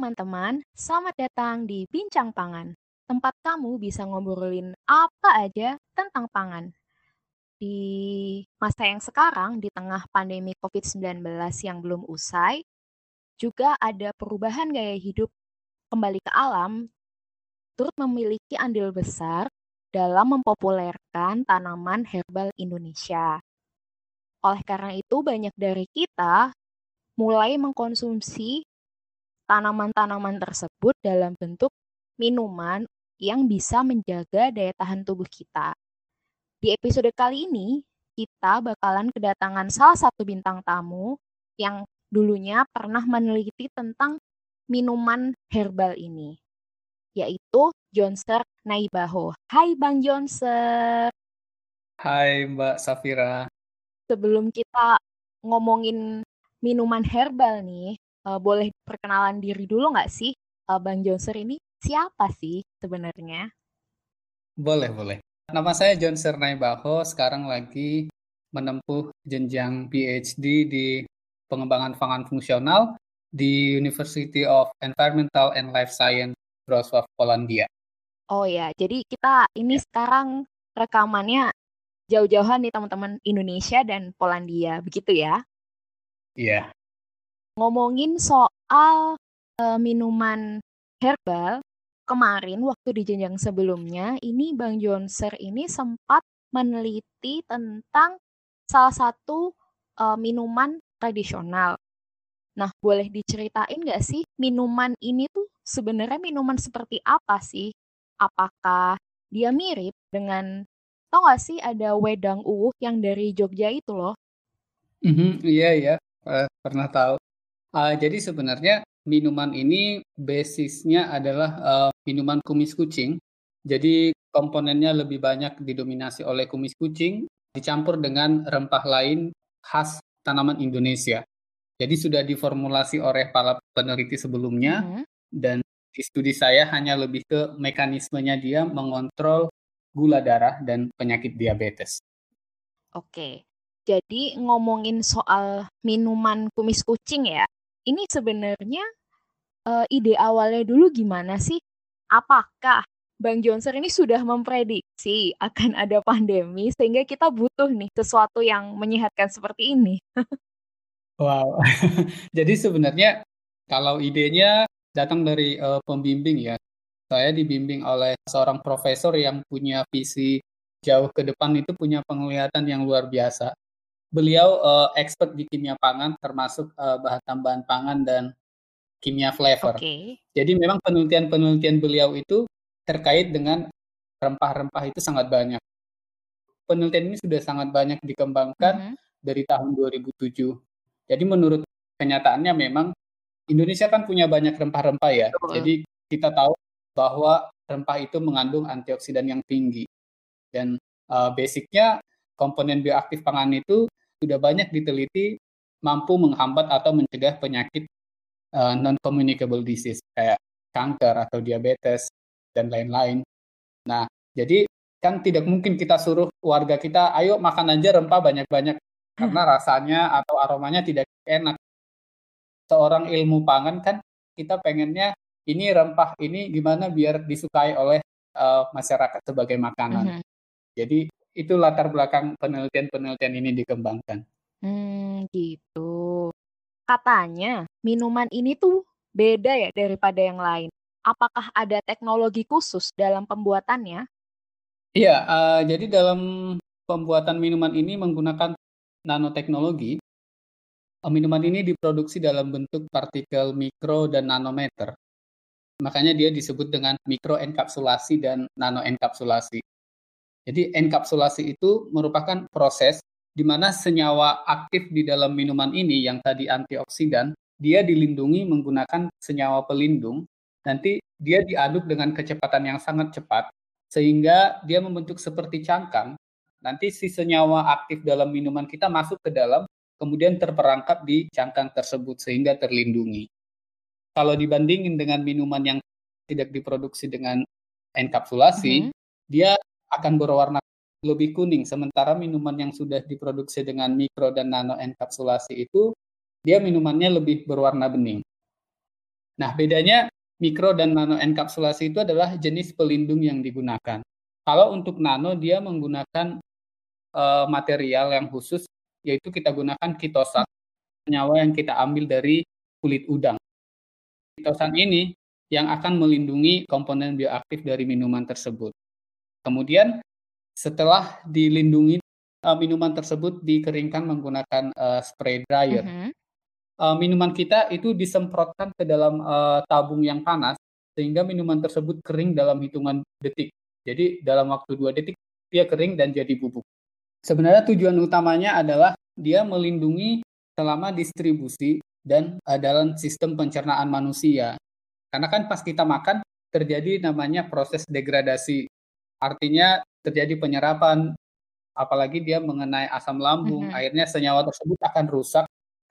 teman-teman, selamat datang di Bincang Pangan. Tempat kamu bisa ngobrolin apa aja tentang pangan. Di masa yang sekarang, di tengah pandemi COVID-19 yang belum usai, juga ada perubahan gaya hidup kembali ke alam, turut memiliki andil besar dalam mempopulerkan tanaman herbal Indonesia. Oleh karena itu, banyak dari kita mulai mengkonsumsi tanaman-tanaman tersebut dalam bentuk minuman yang bisa menjaga daya tahan tubuh kita. Di episode kali ini, kita bakalan kedatangan salah satu bintang tamu yang dulunya pernah meneliti tentang minuman herbal ini, yaitu Jonser Naibaho. Hai Bang Jonser. Hai Mbak Safira. Sebelum kita ngomongin minuman herbal nih, uh, boleh perkenalan diri dulu nggak sih, uh, Bang Jonser ini siapa sih sebenarnya? Boleh, boleh. Nama saya John Sernai Baho, sekarang lagi menempuh jenjang PhD di pengembangan pangan fungsional di University of Environmental and Life Science Wrocław, Polandia. Oh ya, jadi kita ini ya. sekarang rekamannya jauh-jauhan nih teman-teman Indonesia dan Polandia, begitu ya? Iya ngomongin soal uh, minuman herbal, kemarin waktu di jenjang sebelumnya, ini Bang Jonser ini sempat meneliti tentang salah satu uh, minuman tradisional. Nah, boleh diceritain nggak sih minuman ini tuh sebenarnya minuman seperti apa sih? Apakah dia mirip dengan tau nggak sih ada wedang uwuh yang dari Jogja itu loh? Mm -hmm, iya iya pernah tahu. Uh, jadi sebenarnya minuman ini basisnya adalah uh, minuman kumis kucing. Jadi komponennya lebih banyak didominasi oleh kumis kucing, dicampur dengan rempah lain khas tanaman Indonesia. Jadi sudah diformulasi oleh para peneliti sebelumnya, mm -hmm. dan di studi saya hanya lebih ke mekanismenya dia mengontrol gula darah dan penyakit diabetes. Oke, jadi ngomongin soal minuman kumis kucing ya, ini sebenarnya uh, ide awalnya dulu gimana sih? Apakah Bang Johnson ini sudah memprediksi akan ada pandemi sehingga kita butuh nih sesuatu yang menyehatkan seperti ini? wow. Jadi sebenarnya kalau idenya datang dari uh, pembimbing ya. Saya dibimbing oleh seorang profesor yang punya visi jauh ke depan itu punya penglihatan yang luar biasa beliau uh, expert di kimia pangan termasuk uh, bahan tambahan pangan dan kimia flavor. Okay. Jadi memang penelitian-penelitian beliau itu terkait dengan rempah-rempah itu sangat banyak. Penelitian ini sudah sangat banyak dikembangkan mm -hmm. dari tahun 2007. Jadi menurut kenyataannya memang Indonesia kan punya banyak rempah-rempah ya. Betul. Jadi kita tahu bahwa rempah itu mengandung antioksidan yang tinggi. Dan uh, basicnya komponen bioaktif pangan itu sudah banyak diteliti mampu menghambat atau mencegah penyakit uh, non-communicable disease kayak kanker atau diabetes dan lain-lain. Nah, jadi kan tidak mungkin kita suruh warga kita, ayo makan aja rempah banyak-banyak karena rasanya atau aromanya tidak enak. Seorang ilmu pangan kan kita pengennya ini rempah ini gimana biar disukai oleh uh, masyarakat sebagai makanan. Mm -hmm. Jadi itu latar belakang penelitian-penelitian ini dikembangkan. Hmm, gitu. Katanya minuman ini tuh beda ya daripada yang lain. Apakah ada teknologi khusus dalam pembuatannya? Iya, uh, jadi dalam pembuatan minuman ini menggunakan nanoteknologi. Uh, minuman ini diproduksi dalam bentuk partikel mikro dan nanometer. Makanya dia disebut dengan mikroenkapsulasi dan nanoenkapsulasi. Jadi enkapsulasi itu merupakan proses di mana senyawa aktif di dalam minuman ini yang tadi antioksidan, dia dilindungi menggunakan senyawa pelindung. Nanti dia diaduk dengan kecepatan yang sangat cepat sehingga dia membentuk seperti cangkang. Nanti si senyawa aktif dalam minuman kita masuk ke dalam kemudian terperangkap di cangkang tersebut sehingga terlindungi. Kalau dibandingin dengan minuman yang tidak diproduksi dengan enkapsulasi, mm -hmm. dia akan berwarna lebih kuning. Sementara minuman yang sudah diproduksi dengan mikro dan nano enkapsulasi itu dia minumannya lebih berwarna bening. Nah, bedanya mikro dan nano enkapsulasi itu adalah jenis pelindung yang digunakan. Kalau untuk nano dia menggunakan uh, material yang khusus yaitu kita gunakan kitosan, senyawa yang kita ambil dari kulit udang. Kitosan ini yang akan melindungi komponen bioaktif dari minuman tersebut. Kemudian setelah dilindungi uh, minuman tersebut dikeringkan menggunakan uh, spray dryer. Mm -hmm. uh, minuman kita itu disemprotkan ke dalam uh, tabung yang panas sehingga minuman tersebut kering dalam hitungan detik. Jadi dalam waktu dua detik dia kering dan jadi bubuk. Sebenarnya tujuan utamanya adalah dia melindungi selama distribusi dan uh, dalam sistem pencernaan manusia. Karena kan pas kita makan terjadi namanya proses degradasi. Artinya terjadi penyerapan, apalagi dia mengenai asam lambung, mm -hmm. akhirnya senyawa tersebut akan rusak.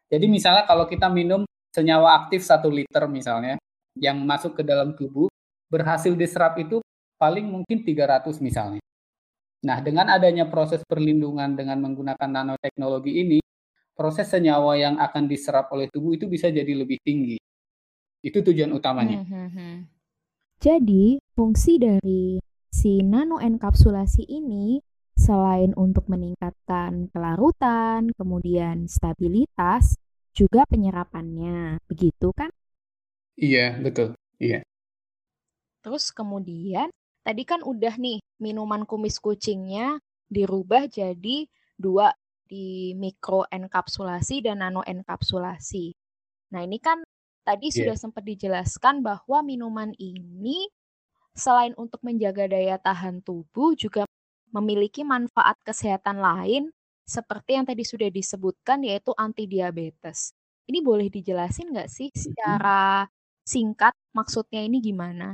Jadi misalnya kalau kita minum senyawa aktif satu liter misalnya, yang masuk ke dalam tubuh, berhasil diserap itu paling mungkin 300 misalnya. Nah, dengan adanya proses perlindungan dengan menggunakan nanoteknologi ini, proses senyawa yang akan diserap oleh tubuh itu bisa jadi lebih tinggi. Itu tujuan utamanya. Hmm, hmm. Jadi, fungsi dari si nanoenkapsulasi ini selain untuk meningkatkan kelarutan, kemudian stabilitas, juga penyerapannya. Begitu kan? Iya, betul. Iya. Terus kemudian, tadi kan udah nih minuman kumis kucingnya dirubah jadi dua di mikroenkapsulasi dan nanoenkapsulasi. Nah, ini kan Tadi yeah. sudah sempat dijelaskan bahwa minuman ini selain untuk menjaga daya tahan tubuh juga memiliki manfaat kesehatan lain seperti yang tadi sudah disebutkan yaitu anti diabetes. Ini boleh dijelasin nggak sih secara singkat maksudnya ini gimana?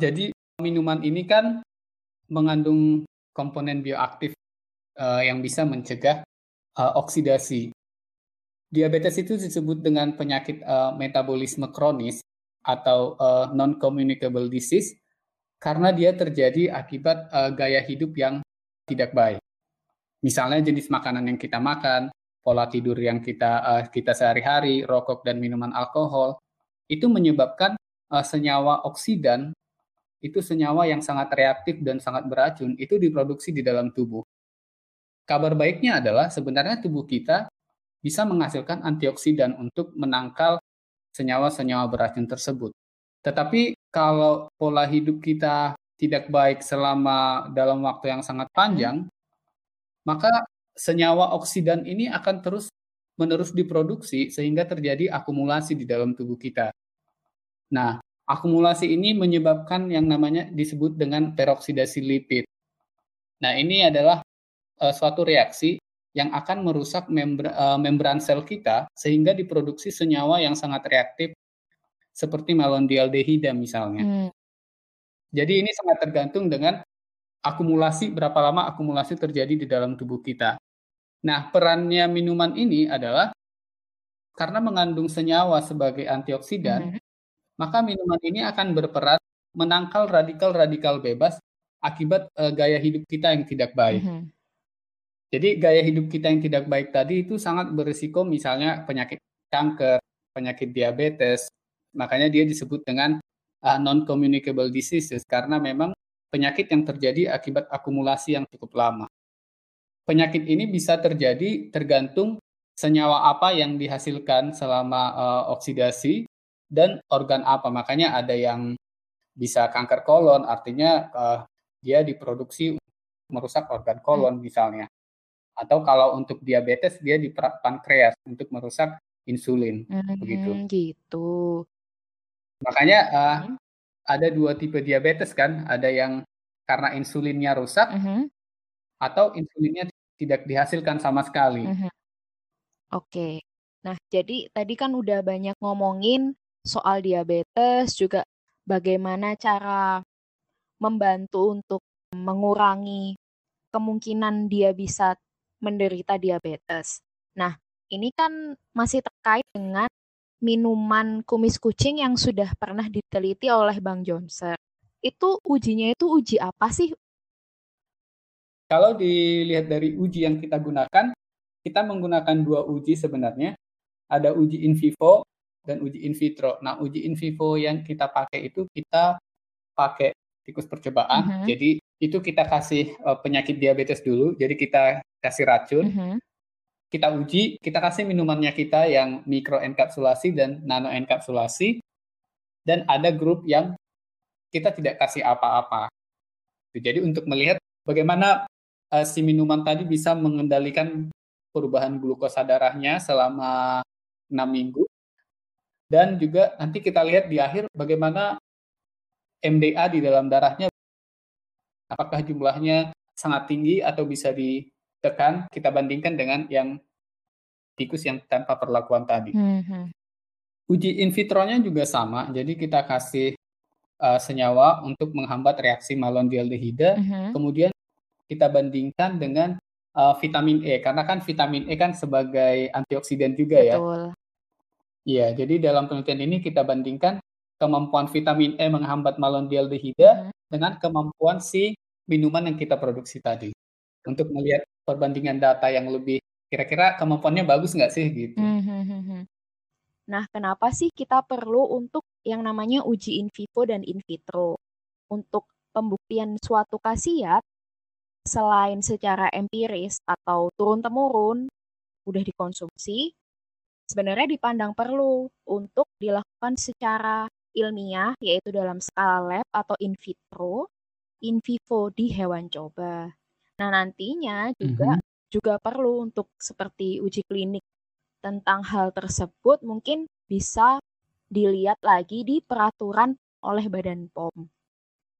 Jadi minuman ini kan mengandung komponen bioaktif uh, yang bisa mencegah uh, oksidasi Diabetes itu disebut dengan penyakit uh, metabolisme kronis atau uh, non-communicable disease karena dia terjadi akibat uh, gaya hidup yang tidak baik. Misalnya jenis makanan yang kita makan, pola tidur yang kita uh, kita sehari-hari, rokok dan minuman alkohol itu menyebabkan uh, senyawa oksidan itu senyawa yang sangat reaktif dan sangat beracun itu diproduksi di dalam tubuh. Kabar baiknya adalah sebenarnya tubuh kita bisa menghasilkan antioksidan untuk menangkal senyawa-senyawa beracun tersebut. Tetapi kalau pola hidup kita tidak baik selama dalam waktu yang sangat panjang, maka senyawa oksidan ini akan terus menerus diproduksi sehingga terjadi akumulasi di dalam tubuh kita. Nah, akumulasi ini menyebabkan yang namanya disebut dengan peroksidasi lipid. Nah, ini adalah uh, suatu reaksi yang akan merusak membr uh, membran sel kita sehingga diproduksi senyawa yang sangat reaktif seperti malondialdehida misalnya. Hmm. Jadi ini sangat tergantung dengan akumulasi berapa lama akumulasi terjadi di dalam tubuh kita. Nah, perannya minuman ini adalah karena mengandung senyawa sebagai antioksidan, hmm. maka minuman ini akan berperan menangkal radikal-radikal bebas akibat uh, gaya hidup kita yang tidak baik. Hmm. Jadi gaya hidup kita yang tidak baik tadi itu sangat berisiko misalnya penyakit kanker, penyakit diabetes. Makanya dia disebut dengan uh, non-communicable diseases karena memang penyakit yang terjadi akibat akumulasi yang cukup lama. Penyakit ini bisa terjadi tergantung senyawa apa yang dihasilkan selama uh, oksidasi dan organ apa. Makanya ada yang bisa kanker kolon, artinya uh, dia diproduksi merusak organ kolon misalnya atau kalau untuk diabetes dia di pankreas untuk merusak insulin hmm, begitu. Gitu. Makanya uh, hmm. ada dua tipe diabetes kan, ada yang karena insulinnya rusak hmm. atau insulinnya tidak dihasilkan sama sekali. Hmm. Oke. Nah, jadi tadi kan udah banyak ngomongin soal diabetes juga bagaimana cara membantu untuk mengurangi kemungkinan dia bisa menderita diabetes. Nah, ini kan masih terkait dengan minuman kumis kucing yang sudah pernah diteliti oleh Bang Johnson. Itu ujinya itu uji apa sih? Kalau dilihat dari uji yang kita gunakan, kita menggunakan dua uji sebenarnya. Ada uji in vivo dan uji in vitro. Nah, uji in vivo yang kita pakai itu kita pakai tikus percobaan. Mm -hmm. Jadi itu kita kasih uh, penyakit diabetes dulu. Jadi kita kasih racun. Mm -hmm. Kita uji, kita kasih minumannya kita yang mikro enkapsulasi dan nano enkapsulasi. Dan ada grup yang kita tidak kasih apa-apa. Jadi untuk melihat bagaimana uh, si minuman tadi bisa mengendalikan perubahan glukosa darahnya selama 6 minggu. Dan juga nanti kita lihat di akhir bagaimana MDA di dalam darahnya apakah jumlahnya sangat tinggi atau bisa ditekan kita bandingkan dengan yang tikus yang tanpa perlakuan tadi. Mm -hmm. Uji in vitro-nya juga sama, jadi kita kasih uh, senyawa untuk menghambat reaksi malondialdehida, mm -hmm. kemudian kita bandingkan dengan uh, vitamin E karena kan vitamin E kan sebagai antioksidan juga ya. Betul. ya. Iya, jadi dalam penelitian ini kita bandingkan kemampuan vitamin E menghambat malondialdehida hmm. dengan kemampuan si minuman yang kita produksi tadi. Untuk melihat perbandingan data yang lebih kira-kira kemampuannya bagus nggak sih gitu. Hmm, hmm, hmm. Nah, kenapa sih kita perlu untuk yang namanya uji in vivo dan in vitro? Untuk pembuktian suatu khasiat selain secara empiris atau turun-temurun udah dikonsumsi, sebenarnya dipandang perlu untuk dilakukan secara ilmiah, yaitu dalam skala lab atau in vitro, in vivo di hewan coba. Nah, nantinya juga mm -hmm. juga perlu untuk seperti uji klinik tentang hal tersebut mungkin bisa dilihat lagi di peraturan oleh Badan POM.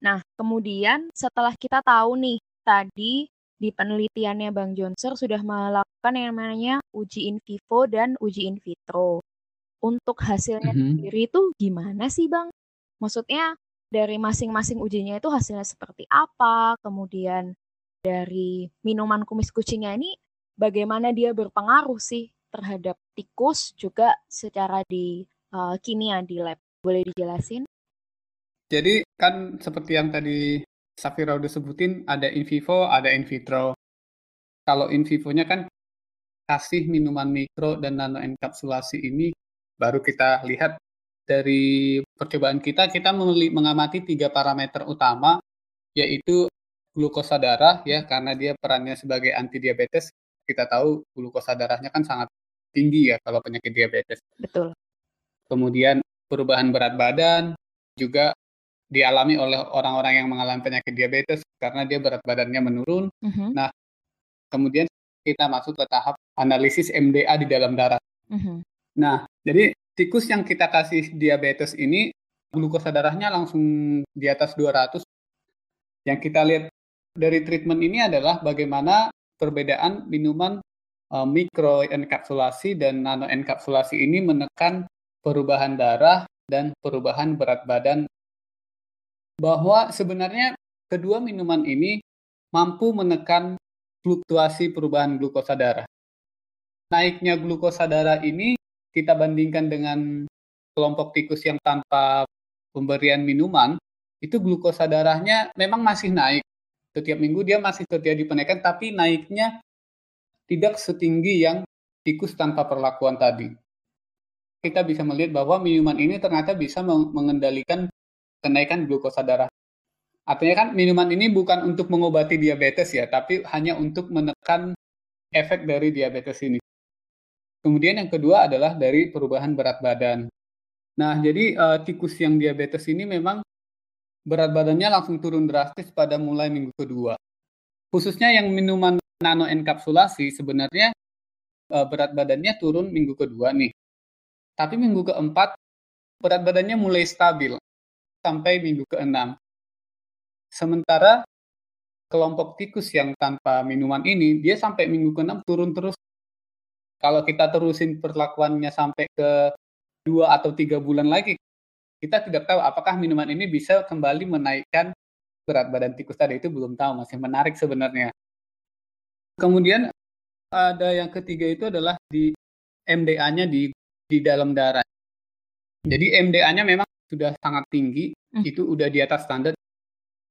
Nah, kemudian setelah kita tahu nih tadi di penelitiannya Bang Jonser sudah melakukan yang namanya uji in vivo dan uji in vitro. Untuk hasilnya mm -hmm. sendiri itu gimana sih Bang? Maksudnya dari masing-masing ujinya itu hasilnya seperti apa? Kemudian dari minuman kumis kucingnya ini bagaimana dia berpengaruh sih terhadap tikus juga secara di uh, kimia di lab? Boleh dijelasin? Jadi kan seperti yang tadi Safira udah sebutin ada in vivo, ada in vitro. Kalau in vivonya kan kasih minuman mikro dan nano enkapsulasi ini baru kita lihat dari percobaan kita kita mengamati tiga parameter utama yaitu glukosa darah ya karena dia perannya sebagai anti diabetes kita tahu glukosa darahnya kan sangat tinggi ya kalau penyakit diabetes. Betul. Kemudian perubahan berat badan juga dialami oleh orang-orang yang mengalami penyakit diabetes karena dia berat badannya menurun. Mm -hmm. Nah, kemudian kita masuk ke tahap analisis MDA di dalam darah. Mm -hmm. Nah, jadi tikus yang kita kasih diabetes ini glukosa darahnya langsung di atas 200. Yang kita lihat dari treatment ini adalah bagaimana perbedaan minuman uh, mikro enkapsulasi dan nano enkapsulasi ini menekan perubahan darah dan perubahan berat badan bahwa sebenarnya kedua minuman ini mampu menekan fluktuasi perubahan glukosa darah. Naiknya glukosa darah ini kita bandingkan dengan kelompok tikus yang tanpa pemberian minuman, itu glukosa darahnya memang masih naik. Setiap minggu dia masih terjadi penaikan, tapi naiknya tidak setinggi yang tikus tanpa perlakuan tadi. Kita bisa melihat bahwa minuman ini ternyata bisa mengendalikan kenaikan glukosa darah. Artinya kan minuman ini bukan untuk mengobati diabetes ya, tapi hanya untuk menekan efek dari diabetes ini. Kemudian yang kedua adalah dari perubahan berat badan. Nah, jadi uh, tikus yang diabetes ini memang berat badannya langsung turun drastis pada mulai minggu kedua. Khususnya yang minuman nano enkapsulasi sebenarnya uh, berat badannya turun minggu kedua nih. Tapi minggu keempat berat badannya mulai stabil sampai minggu ke-6. Sementara kelompok tikus yang tanpa minuman ini, dia sampai minggu ke-6 turun terus. Kalau kita terusin perlakuannya sampai ke dua atau tiga bulan lagi, kita tidak tahu apakah minuman ini bisa kembali menaikkan berat badan tikus tadi. Itu belum tahu, masih menarik sebenarnya. Kemudian ada yang ketiga itu adalah di MDA-nya di di dalam darah. Jadi MDA-nya memang sudah sangat tinggi, hmm. itu udah di atas standar.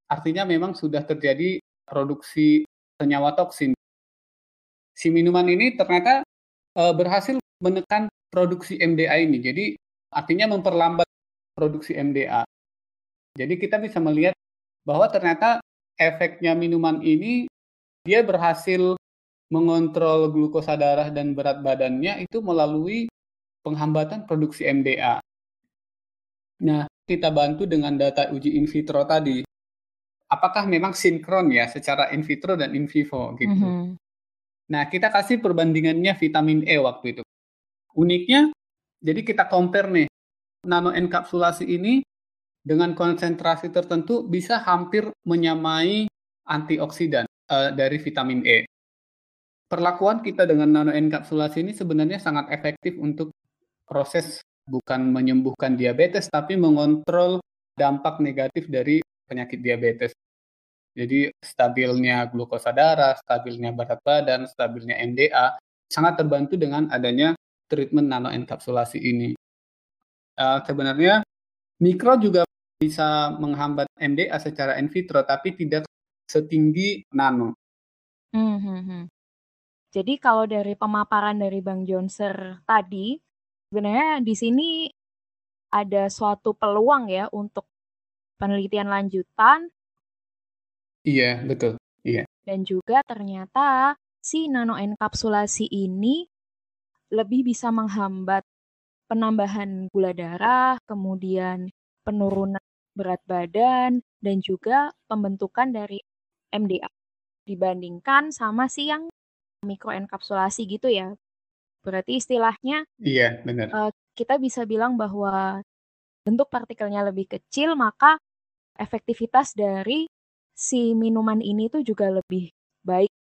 Artinya memang sudah terjadi produksi senyawa toksin. Si minuman ini ternyata e, berhasil menekan produksi MDA ini. Jadi artinya memperlambat produksi MDA. Jadi kita bisa melihat bahwa ternyata efeknya minuman ini dia berhasil mengontrol glukosa darah dan berat badannya itu melalui penghambatan produksi MDA. Nah, kita bantu dengan data uji in vitro tadi. Apakah memang sinkron ya secara in vitro dan in vivo gitu. Mm -hmm. Nah, kita kasih perbandingannya vitamin E waktu itu. Uniknya, jadi kita compare nih, nano enkapsulasi ini dengan konsentrasi tertentu bisa hampir menyamai antioksidan uh, dari vitamin E. Perlakuan kita dengan nano enkapsulasi ini sebenarnya sangat efektif untuk proses bukan menyembuhkan diabetes, tapi mengontrol dampak negatif dari penyakit diabetes. Jadi stabilnya glukosa darah, stabilnya berat badan, stabilnya MDA sangat terbantu dengan adanya treatment nanoenkapsulasi ini. Uh, sebenarnya mikro juga bisa menghambat MDA secara in vitro, tapi tidak setinggi nano. Hmm, hmm. Jadi kalau dari pemaparan dari Bang Jonser tadi, sebenarnya di sini ada suatu peluang ya untuk penelitian lanjutan Iya, betul. Iya. Dan juga ternyata si nanoenkapsulasi ini lebih bisa menghambat penambahan gula darah, kemudian penurunan berat badan, dan juga pembentukan dari MDA dibandingkan sama si yang mikroenkapsulasi gitu ya. Berarti istilahnya Iya, benar. Uh, kita bisa bilang bahwa bentuk partikelnya lebih kecil, maka efektivitas dari si minuman ini tuh juga lebih baik.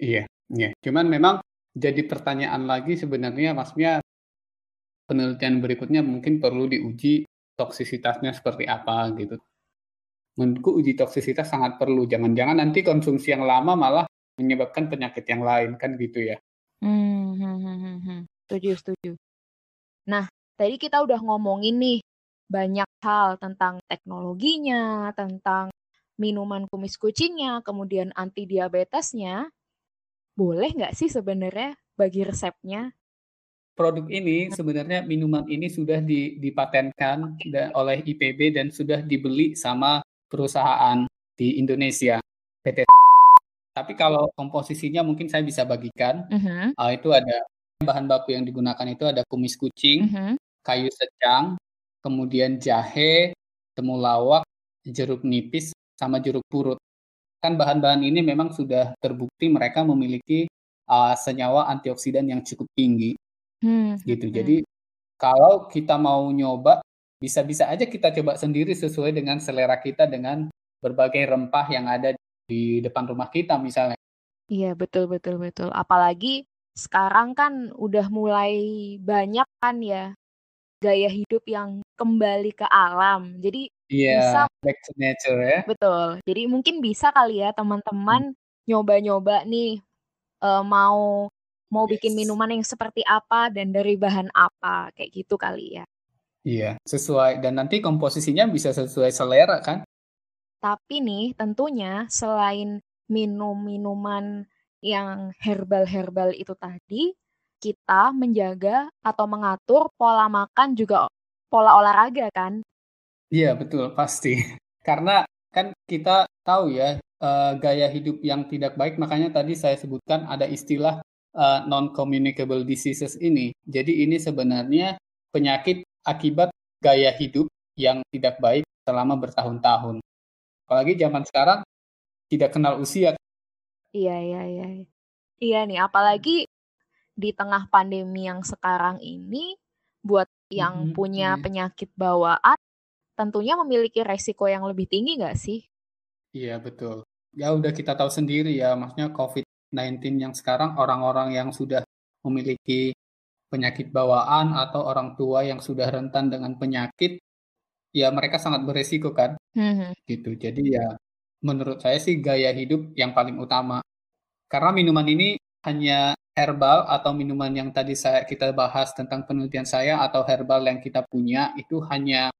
Iya, iya. Cuman memang jadi pertanyaan lagi sebenarnya maksudnya penelitian berikutnya mungkin perlu diuji toksisitasnya seperti apa gitu. Menurutku uji toksisitas sangat perlu. Jangan-jangan nanti konsumsi yang lama malah menyebabkan penyakit yang lain kan gitu ya. Hmm, hmm, hmm, hmm. hmm. Setuju, setuju. Nah, tadi kita udah ngomongin nih banyak hal tentang teknologinya, tentang minuman kumis kucingnya, kemudian anti diabetesnya, boleh nggak sih sebenarnya bagi resepnya? Produk ini sebenarnya minuman ini sudah dipatenkan oleh IPB dan sudah dibeli sama perusahaan di Indonesia PT. Tapi kalau komposisinya mungkin saya bisa bagikan. Uh -huh. uh, itu ada bahan baku yang digunakan itu ada kumis kucing, uh -huh. kayu secang, kemudian jahe, temulawak, jeruk nipis, sama jeruk purut. Kan bahan-bahan ini memang sudah terbukti mereka memiliki uh, senyawa antioksidan yang cukup tinggi. Hmm. Gitu. Hmm. Jadi kalau kita mau nyoba bisa-bisa aja kita coba sendiri sesuai dengan selera kita dengan berbagai rempah yang ada di depan rumah kita misalnya. Iya, betul betul betul. Apalagi sekarang kan udah mulai banyak kan ya gaya hidup yang kembali ke alam. Jadi Iya, bisa back to nature ya. Betul. Jadi mungkin bisa kali ya teman-teman hmm. nyoba-nyoba nih uh, mau mau yes. bikin minuman yang seperti apa dan dari bahan apa kayak gitu kali ya. Iya, sesuai dan nanti komposisinya bisa sesuai selera kan? Tapi nih tentunya selain minum minuman yang herbal-herbal itu tadi, kita menjaga atau mengatur pola makan juga pola olahraga kan? Iya betul, pasti. Karena kan kita tahu ya, uh, gaya hidup yang tidak baik, makanya tadi saya sebutkan ada istilah uh, non-communicable diseases ini. Jadi ini sebenarnya penyakit akibat gaya hidup yang tidak baik selama bertahun-tahun. Apalagi zaman sekarang tidak kenal usia. Iya, iya, iya. Iya nih, apalagi di tengah pandemi yang sekarang ini, buat yang mm -hmm. punya iya. penyakit bawaan tentunya memiliki resiko yang lebih tinggi nggak sih? Iya, betul. Ya udah kita tahu sendiri ya, maksudnya COVID-19 yang sekarang orang-orang yang sudah memiliki penyakit bawaan atau orang tua yang sudah rentan dengan penyakit, ya mereka sangat beresiko kan, hmm. gitu. Jadi ya menurut saya sih gaya hidup yang paling utama. Karena minuman ini hanya herbal atau minuman yang tadi saya kita bahas tentang penelitian saya atau herbal yang kita punya itu hanya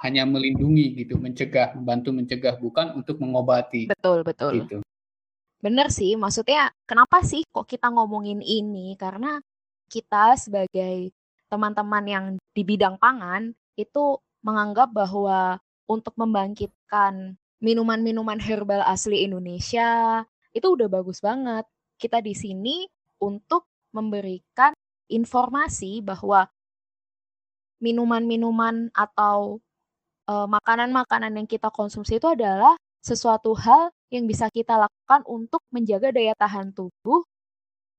hanya melindungi gitu, mencegah, membantu mencegah bukan untuk mengobati. Betul, betul. Gitu. Bener sih, maksudnya kenapa sih kok kita ngomongin ini? Karena kita sebagai teman-teman yang di bidang pangan itu menganggap bahwa untuk membangkitkan minuman-minuman herbal asli Indonesia itu udah bagus banget. Kita di sini untuk memberikan informasi bahwa minuman-minuman atau uh, makanan-makanan yang kita konsumsi itu adalah sesuatu hal yang bisa kita lakukan untuk menjaga daya tahan tubuh.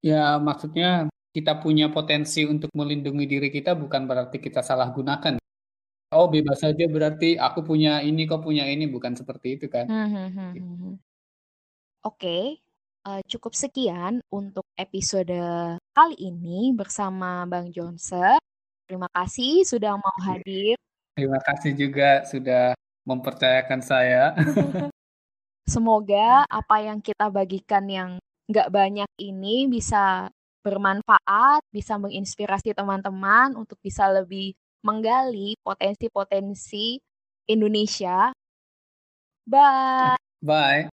Ya, maksudnya kita punya potensi untuk melindungi diri kita bukan berarti kita salah gunakan. Oh, bebas saja berarti aku punya ini, kok punya ini, bukan seperti itu kan? Hmm, hmm, hmm, gitu. hmm. Oke, uh, cukup sekian untuk episode kali ini bersama Bang Johnson. Terima kasih sudah mau hadir. Terima kasih juga sudah mempercayakan saya. Semoga apa yang kita bagikan yang nggak banyak ini bisa bermanfaat, bisa menginspirasi teman-teman untuk bisa lebih menggali potensi-potensi Indonesia. Bye. Bye.